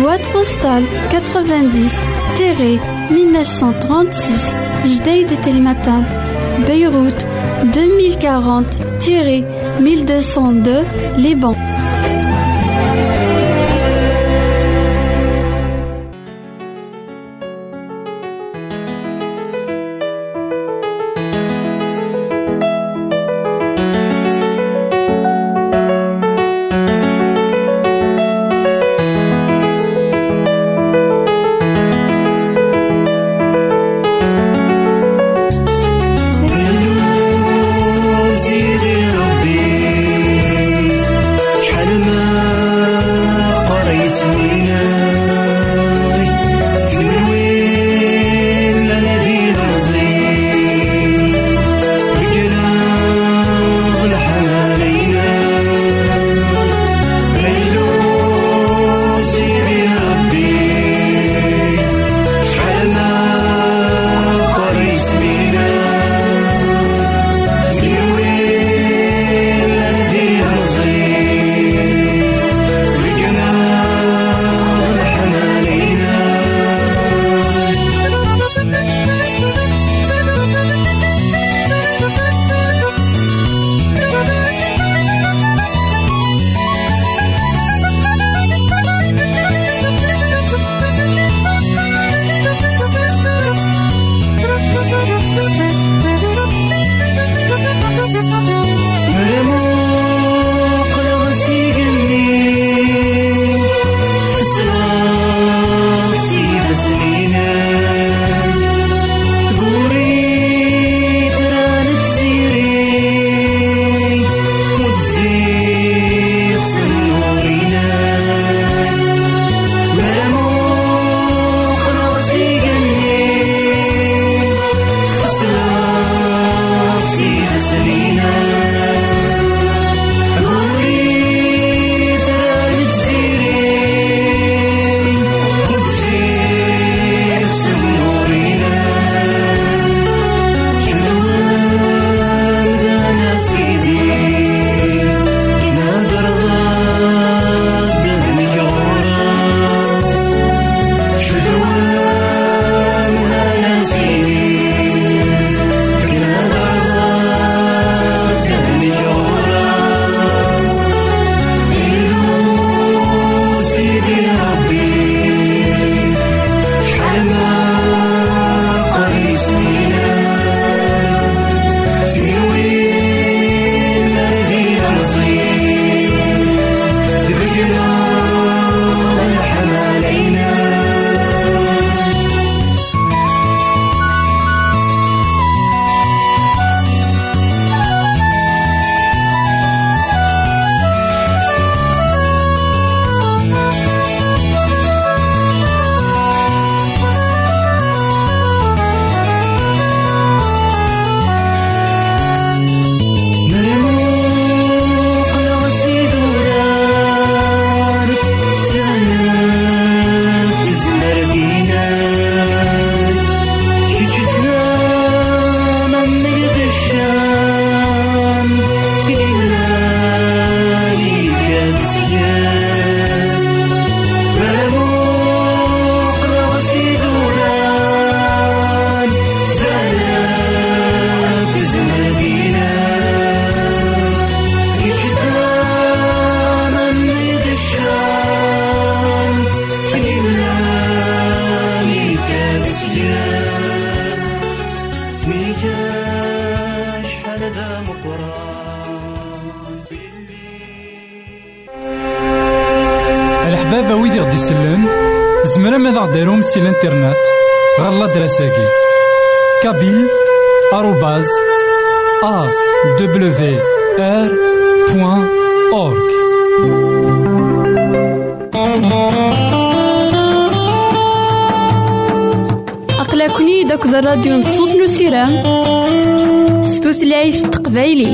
Boîte postale 90-1936 Jdeï de Telmatan Beyrouth 2040-1202 Liban أورك أقلكني داك الراديو نصوص نسيرام ستوثلايف تقبايلي.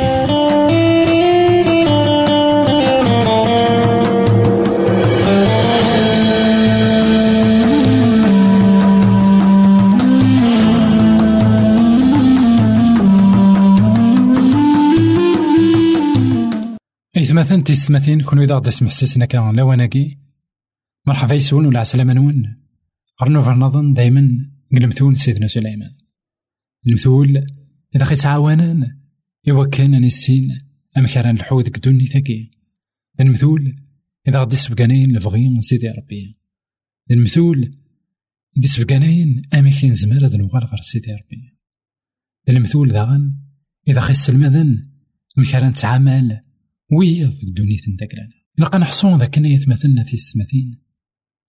إثمثن تيستمثين كونو إذا غدا سمحسسنا كان لواناكي. مرحبا يسون ولا عسلامة نون. غرنو فرنظن دايما نقلمثون سيدنا سليمان. المثول إذا خي تعاونان إوا كان نسين أم كان الحوذ كدوني ثقي المثول إذا غدي سبقانين لبغي سيدي ربي. المثول إذا سبقانين أم كين زمار هذا نوغال غير سيدي ربي. المثول داغن إذا خي السلمذن مكان تعامل ويض دونيت نداكلانا لقا نحصون ذاك نيت مثلنا في السماثين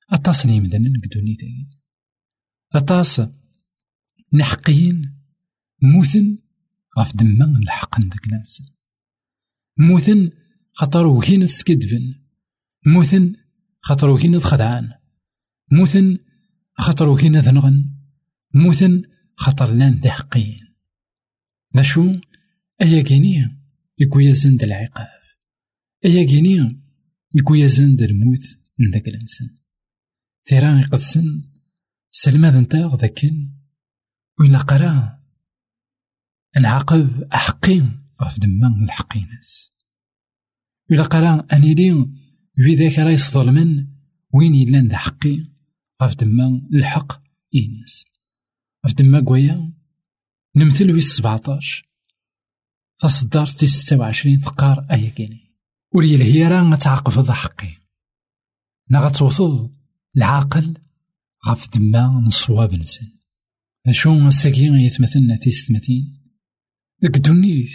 أطاس نيمدن دونيتي أطاس نحقين موثن غف دما الحق نداك ناس. موثن خاطر وكين تسكدبن موثن خاطر وكين خدعان موثن خاطر وكين ذنغن موثن خاطر لأن ذي حقين ذا شو؟ أيا كينيا يكويا زند العقاب. أيا كيني يكويا زند الموت من داك الإنسان. تيران يقدسن سلماد نتاغ ذاكن وإلا قرا نعاقب أحقين غف دمان الحقيناس إلا قرا أني لي في ذاك راه يصظلمن وين يلان ذا حقي غف دمان الحق إيناس غف دما قويا نمثل في سبعتاش تصدر في ستة وعشرين تقار أيا كيني ولي الهي راه غتعقفض حقي. نا غتوصد العاقل غف دما نصواب نسن أشو ساكي يتمثلنا تيستمثين ديك دونيت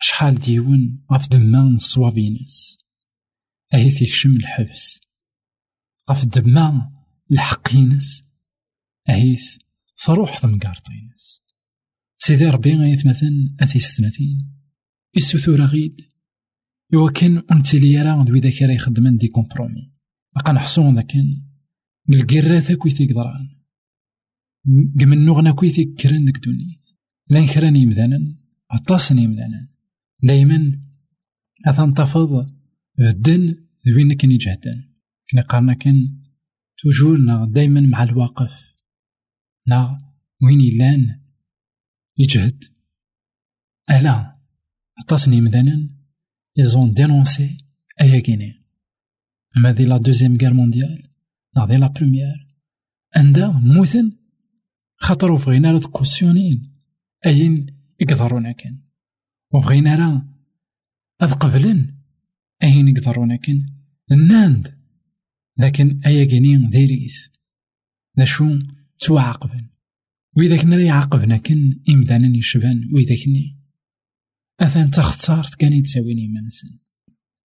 شحال ديون غف دما نصواب ينس أهي تيكشم الحبس. غف دما الحق ينس اهيث تروح ضمقارطينس سيدي ربي غيتمثل أتيستمثين السثورة غيد؟ إوا كان أنتي راه دوي ذاك راه يخدمن دي كومبرومي. بقا نحصون ذاك الكراثة كوي تيقدران قمن نغنا كوي تيكرن ديك دوني. لأن كران يمدانا عطاسن يمدانا دايما أتنتفض الدن وين كان يجهدن كنا قارنا كان توجور نا دايما مع الواقف. نا وين يلان يجهد. ألا عطاسن يمدانا ils ont dénoncé Aya Guinée. أما دي لا دوزيام غير مونديال لا دي لا بروميير عندها موثن خاطر بغينا راه تكوسيونين. أين يقدرونا كان وبغينا راه أذ قبلن أين يقدرونا كان الناند لكن أيا كيني ديريث ذا شو توعاقبن وإذا كنا يعاقبنا كن إمدانا يشبان وإذا كني أثان تختار كان يتساويني منسن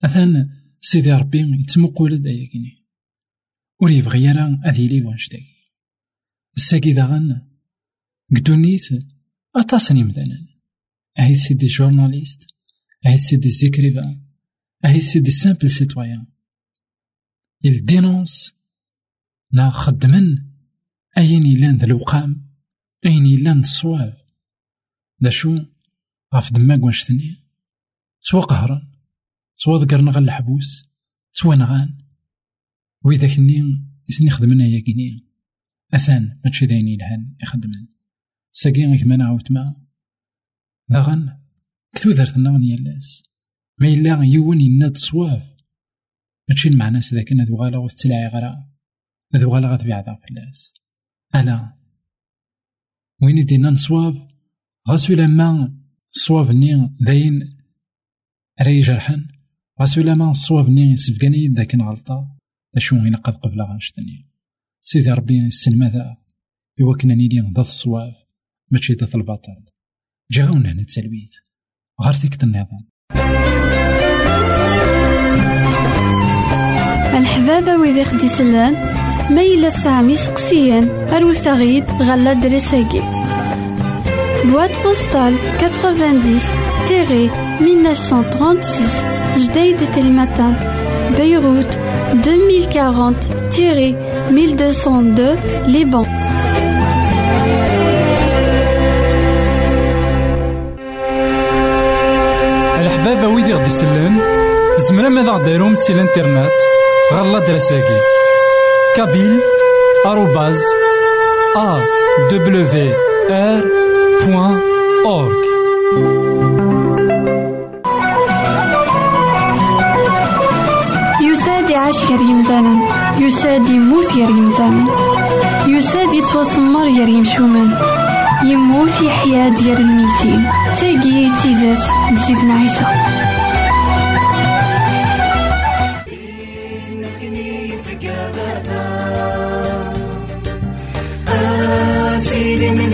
أثان سيدي ربي يتمقول دايكني ور يبغي راه أذي لي وانشتاكي. الساكي داغن قدونيت أطاسني مدانا. أهيت سيدي جورناليست أهيت سيدي زيكريفان أهيت سيدي سامبل il dénonce نا خدمن أين يلان ذا الوقام أين يلان الصواب. دا شو؟ غف دماغ وانشتني سوا قهرا سوا ذكرنا غا الحبوس سوا نغان. وإذا كني إسني خدمنا يا كيني أثان ماشي داين يلهان يخدمن. ساقي كما نعاود ما. ذاغن كتو درتنا يالاس ما إلا يون يناد ماشي المعنى سذاك هذو غالا وتلاعي غرا. هذو غالا غتبيع ذا فلاس ألا وين يدينا نصواب غاسو لما صواب نين داين راي جرحان. غاسولا ما صواب نين سفقاني يدا كان غلطة. أشو غي نقد قبل غنشتني. سيدي ربي السن ماذا يوا كنا نيلي ضد الصواب. ماشي ضد الباطل جي غاون هنا تسالويت غار فيك النظام. الحبابة ويدي خدي ميلا سامي سقسيان أروسا غيد غلا دريساكي Boîte postale 90-1936, Jdeï de Télématan, Beyrouth 2040-1202, Liban. الحبابة ويدي غدي يسلم زمرا ماذا غديرهم سي الانترنت غالا دراساكي كابيل آروباز أ دبليو يسادي يساد يعيش غير يمثالا يساد يموت غير يمثالا يساد يا ريم شومان. يموت يحيا ديال الميتين. تاقي تيزات نسيتنا عيسى. Seni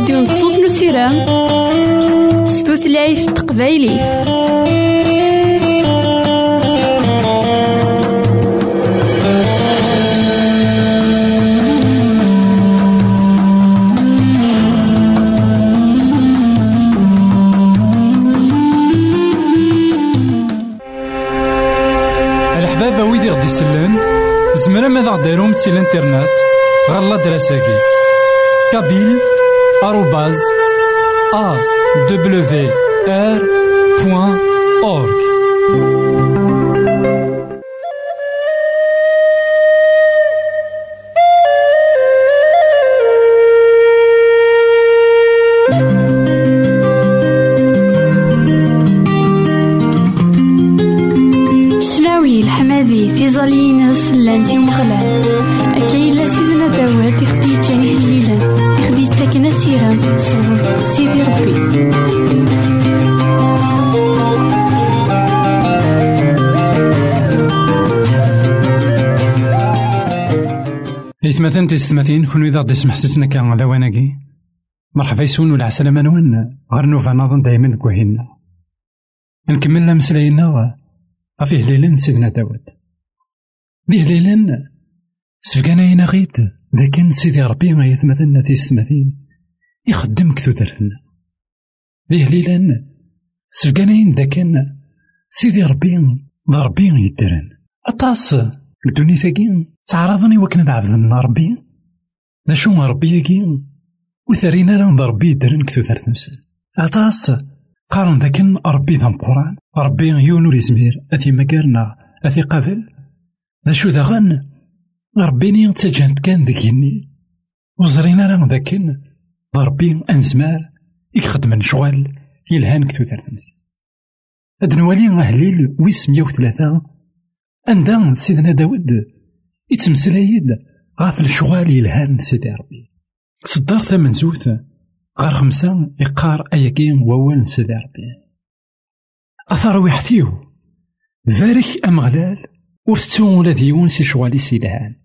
راديو نصوص نسيرام ستوثلايف سلان. زمرا ماذا غديرهم سي الإنترنت؟ غالا دراساكي كابيل. آروباز إثمثن تيستمثين كون إذا غدي يسمح سيسنا كان لواناكي مرحبا يسون ولا عسلامة نوان غير نوفا نظن دايما كوهينا نكمل مسلاينا غفي هليلن سيدنا داود. ذي هليلن سفقانا غيت. لكن سيدي ربي ما يثمثلنا تيستمثين يخدم كتو درتنا ذي هليلن سفقانا ذاكن. سيدي ربي ذا ربي يدرن أطاس. الدنيا ثاقين تعرضني وكنا نعبد ربي ذا شو ربي يقين وثرينا لنا ربي يدرن كتو ثلاث نفسن أطاس قارن ذاكن ربي ذا القرآن. ربي يونو يزمير أثي مكارنا أثي قبل. ذا شو ذا غن. ربيني تسجنت كان ذكيني. وزرينا لنا ذاكن. ذا ربي أنزمار. يخدم شغل. يلهان كتو ثلاث نفسن أدنوالي أهليل. ويس مية وثلاثة. عندها سيدنا داود. يتمسلايد غاف الشغال يلهان سيدي ربي. صدر ثمن زوث غير خمسة يقار أياكين ووال سيدي ربي. أثار ويحثيو ذلك أمغلال ورثتو ولا ديون سي شغالي سيدهان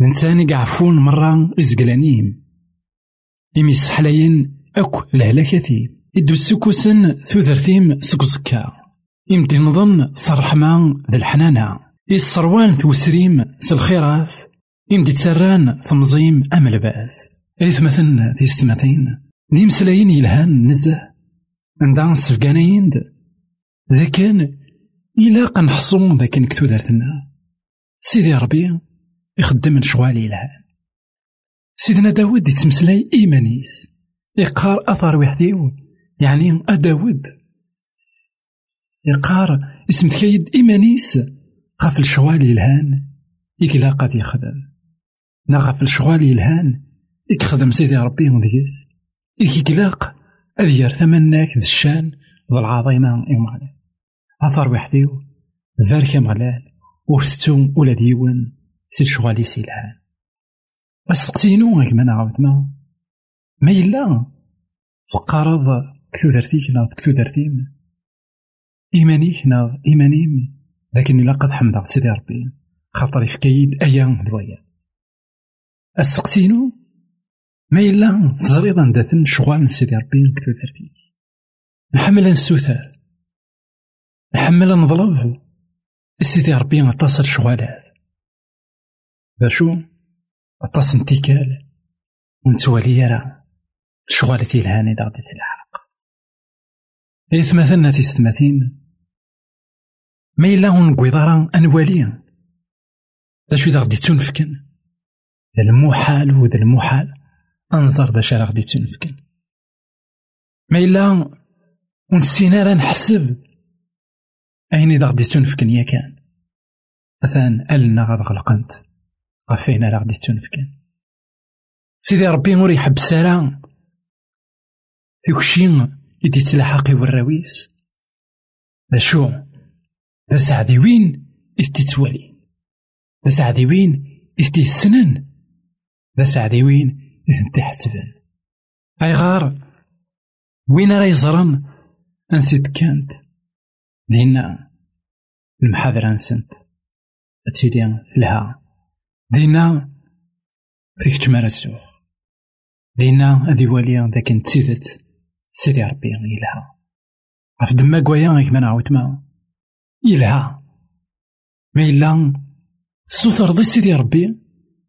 نتاني قعفون مرة إزقلانيم. إمي سحلاين أكو الهلاكتي إدو السكوسن ثوثرتيم سكوزكا يمدي نظن صرحما ذا الحنانة يسروان ثوسريم سالخيرات يمدي تسران ثمزيم أم الباس. إثمثن في ستمثين دي مسلاين يلهان نزه عندها سفقانيين ذا كان إلا قنحصون ذا كان كتو دارتنا. سيدي ربي يخدم من شغال يلهان. سيدنا داود يتمسلاي إيمانيس. يقار أثر وحديو يعني أداود. يقار اسم تكيد إيمانيس قاف الشغال يلهان يكلا قد يخدم نغف الشغال يلهان يخدم سيدي ربي مديس يكلاق أذير ثمناك ذا الشان ذا العظيمة إمغلال أثر وحديو ذارك مغلال وفتو ولا ديون سي الشغالي سيلهان أسقسينو غيك ما نعاود ما؟ ما يلا فقارض كتو درتيك ناض كتو درتيم إيمانيك ناض إيمانيم. لكن إلا قد حمد سيدي ربي. خاطر يفكيد أيام دوايا أسقسينو ما إلا تزريض عندثن شغال سيدي ربي كتو درتيك نحمل نسوثار نحمل نظلب سيدي ربي أتصل شغالات ذا شو؟ أتصل انتكال. ونتوالي راه شغالتي الهاني دا غدي تلحق إذ مثلنا تيستماثين ما إلا نقويضارا أنوالي ذا شو دا غدي تنفكن. ذا المحال وذا المحال أنظر ذا شا غدي تنفكن. ما إلا ونسينا راه نحسب. أين إذا غدي تنفكن يا كان؟ مثلا ألنا غاد غلقنت غفينا راه غدي تنفكن. سيدي ربي نور يحب سلام يكشين يدي تلاحقي والراويس ذا شو ذا سعدي وين إثتي توالين ذا سعدي وين إثتي السنن ذا سعدي وين إثنتي حسبن أي غار وين راه يزرن أنسيت كانت دينا المحاضرة نسنت تسيدي في الها دينا فيك تمارا السوق دينا هذي واليا ذاك نتسيدت سيدي ربي يلها عف دما كوايا غيك ما نعاود ما يلها ما إلا السوث رضي سيدي ربي.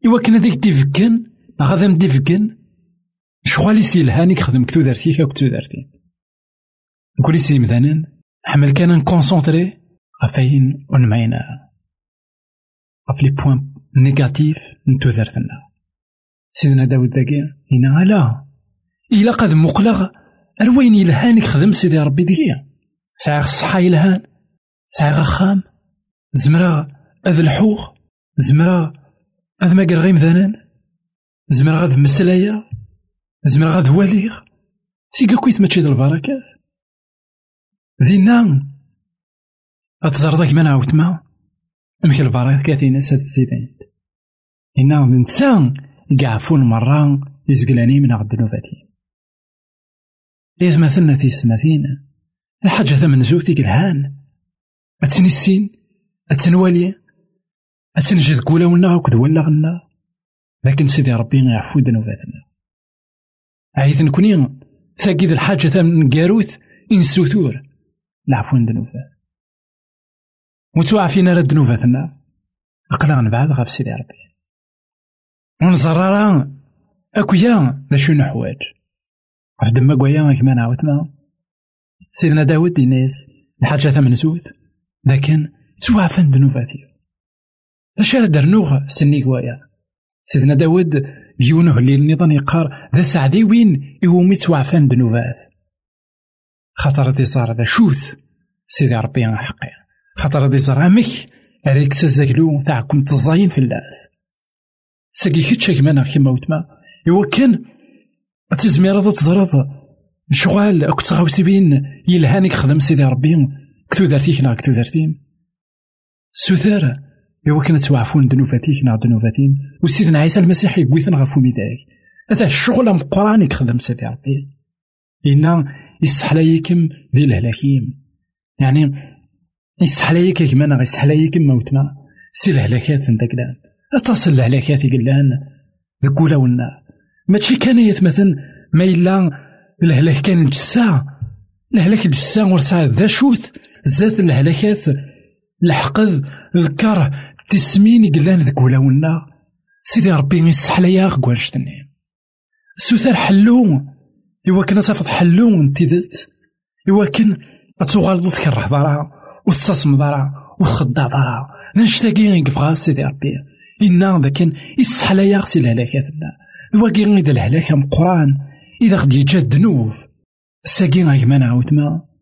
إوا كان هذيك ديفكن غادا مديفكن خدم كتو دارتي كاو كتو دارتي. نقولي سي مذانن حمل كان نكونسونطري غفاين ونمعينا. غف لي بوان نيجاتيف نتو دارتنا. سيدنا داود ذاكي هنا لا. إلا قد مقلغ أروين يلهاني خدم سيدي ربي ديكي. ساعة الصحة يلهان ساعة خام زمرا أذ الحوغ زمرا أذ ما غيم ذانان زمرا غاد مسلايا زمرا غاد واليغ سيكا كويت ماشي د البركات دينا أتزرد ما نعاود ما أمك البركات ناس هاد الزيدان. إنا ننسان يقعفون مرة يزقلاني من عبد النوفاتين إذ مثلنا في السنتين الحاجة ثمن زوتي قلهان أتني السين؟ أتنوالي أتنجد قولا ونا وكذ ولا غنا لكن سيدي ربي يعفو ذنوباتنا عايز نكوني ثاقيد الحاجة ثمن قاروث إنسوثور العفو ذنوبات متوعفين رد ذنوباتنا أقلا نبعد غف سيدي ربي. ونزرارا أكويا شو نحواج. غف دما قويا كما نعاود ما سيدنا داود الناس الحاجة ثمن زوث لكن توعفن ذنوباتي اش درنوغ سني قوايا سيدنا داود بيونه اللي النظام يقار ذا سعدي وين يومي توعفان ذنوبات خاطر دي صار ذا شوث سيدي ربي حقي. خاطر دي صار أمك عليك تزاكلو تاعكم تزاين في اللاس. ساقي كيتشا كما كيما وتما إوا كان تزمير تزرد شغال أو تغاوسي بين يلهانك خدم سيدي ربي. كتو دارتيك نا كتو دارتين. سوثار إوا كان توعفون دنوفاتيك نا دنوفاتين وسيدنا عيسى المسيح يقويثن غفو ميداك هذا الشغل مقران يخدم سيدي ربي. إنا يسحلايكم ذي الهلاكيم يعني يسحلايك كمان يسحلايكم موتنا. سي الهلاكات ندقلان أتصل الهلاكات يقلان ذك ولا ماشي كان يتمثل ما إلا الهلاك كان جسا. الهلاك جسا ورسا ذا شوث. زاد الهلاكات الحقد الكره تسمين قلان ذك ولا ونا سيدي ربي يسحليا غوانش تنين سوثر حلو إوا كان تفض حلو انتدت إوا كان أتوغال تكره ضرا وتصاصم ضرا وتخدع ضرا نشتاقي يقبغا سيدي ربي. إنا ذاك يسحليا غسي الهلاكاتنا واقي غيد الهلاك مقران إذا غدي يجا الذنوب ساقي ما نعاود ما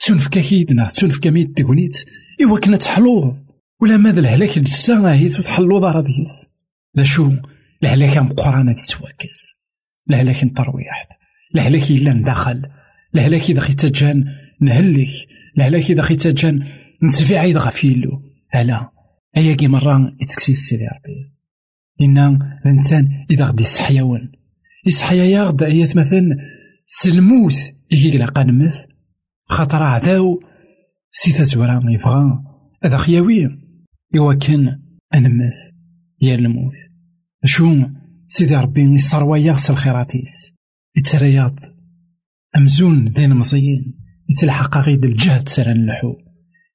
تنفكا كيدنا تنفكا ميت تكونيت إوا كنا تحلوض. ولا ماذا الهلاك لسا هي تحلوض راه ديس لا شو الهلاك مقرانة تتواكس الهلاك نطرويحت. الهلاك إلا ندخل. الهلاك إذا خي تجان نهلك. الهلاك إذا خي تجان نتفي عيد غفيلو. هلا أيا كي مرة يتكسيت سيدي ربي. إن الإنسان إذا غدي يسحياون يسحيا ياغد أيات مثلا سلموت يجي لقى نمث. خاطر عذاو سيتا زورا يبغى هذا خياوي. إوا كان أنمث يا الموت. شو سيدي ربي يصروى يغس الخيراتيس يترياض أمزون ذين مزيين يتلحق غيد الجهد سرا اللحو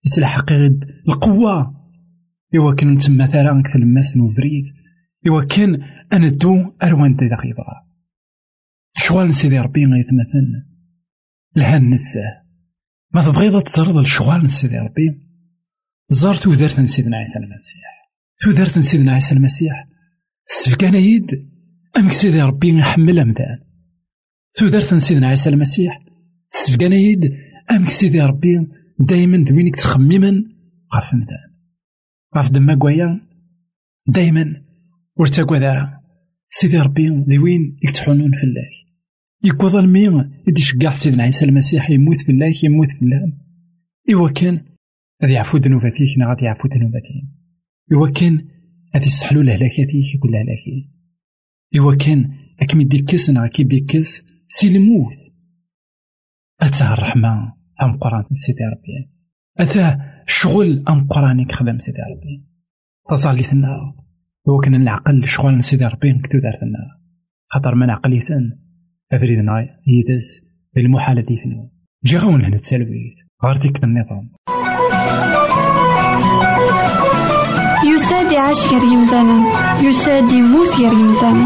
يتلحق غيد القوة. إوا كان تما ثرا كثل ماس نوفريد إوا كان أنا دو أروان دا يبغى. شغال سيدي ربي يتمثل لها نزاه ما تبغيض تزرد الشغال سيدي ربي؟ زار تودرت سيدنا عيسى المسيح. تودرت سيدنا عيسى المسيح. سفكانا يد. أمك سيدي ربي يحمل أمدان. تودرت سيدنا عيسى المسيح. سفكانا يد. أمك سيدي ربي دايما دوينك تخمما غاف مدان غاف دما كوايا دايما ورتاكوا دارا سيدي ربي دوين يكتحونون في الله يكو ظلمي يدي شقاع سيدنا عيسى المسيح يموت في الله يموت في الله. إوا كان غادي يعفو ذنوباتيك نا غادي يعفو ذنوباتين إوا كان غادي يسحلو لهلاكاتيك كل هلاكي. إوا كان أكمي ديكس نا كي ديكس سي الموت أتاه الرحمة أم قران سيدي ربي. أتاه شغل أم قرانك خدم سيدي ربي. تصالي ثنا هو كان العقل شغل سيدي ربي نكتو دار ثنا خاطر من عقليتن أفريدنا يدس المحال دي فنو جي غاون هنا تسالويت غار تيك النظام. يساد يعيش غير يمثالا يساد يموت غير يمثالا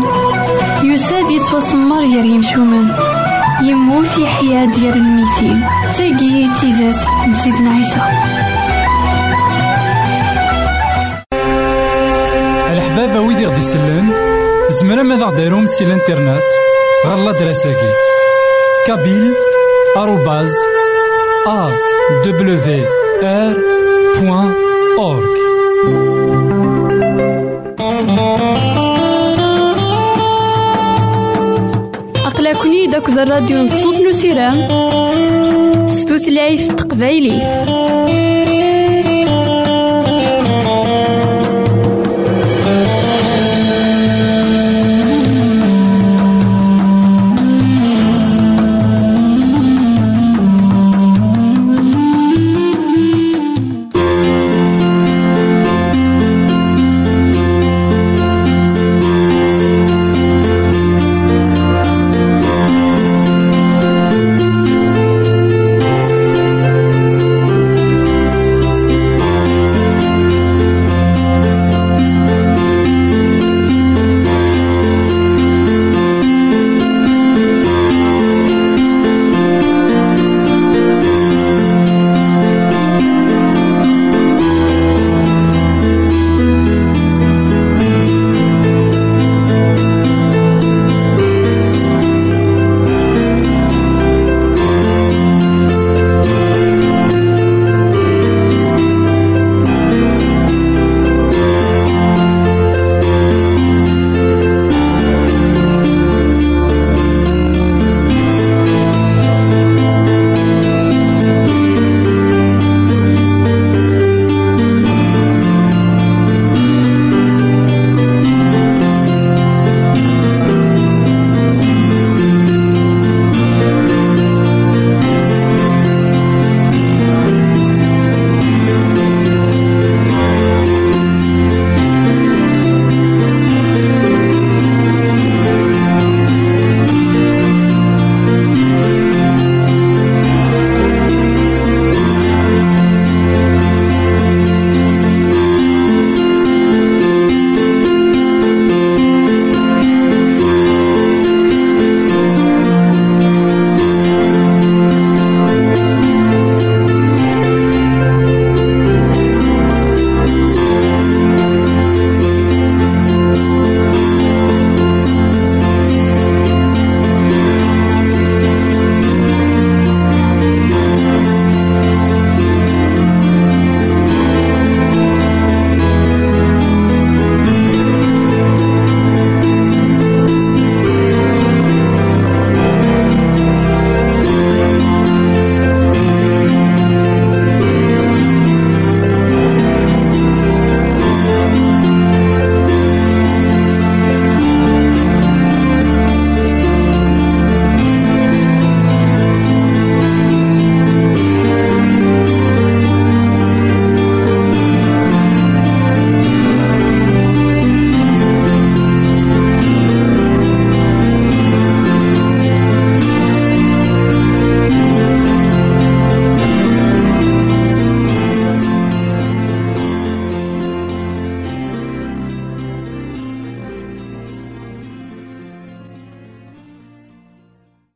يساد يتوسمر غير يمشومان يموت يحيا ديال الميتين تاقي تيزات نسيدنا عيسى. الحبابة ويدي غدي يسلم زمرا ماذا غديرهم سي الانترنت غالا دراساكي كابيل آروباز أ دبليو آر بوان أورك أقلكني داك الراديو نصوص نسيرام ستوثلايف تقبايلي.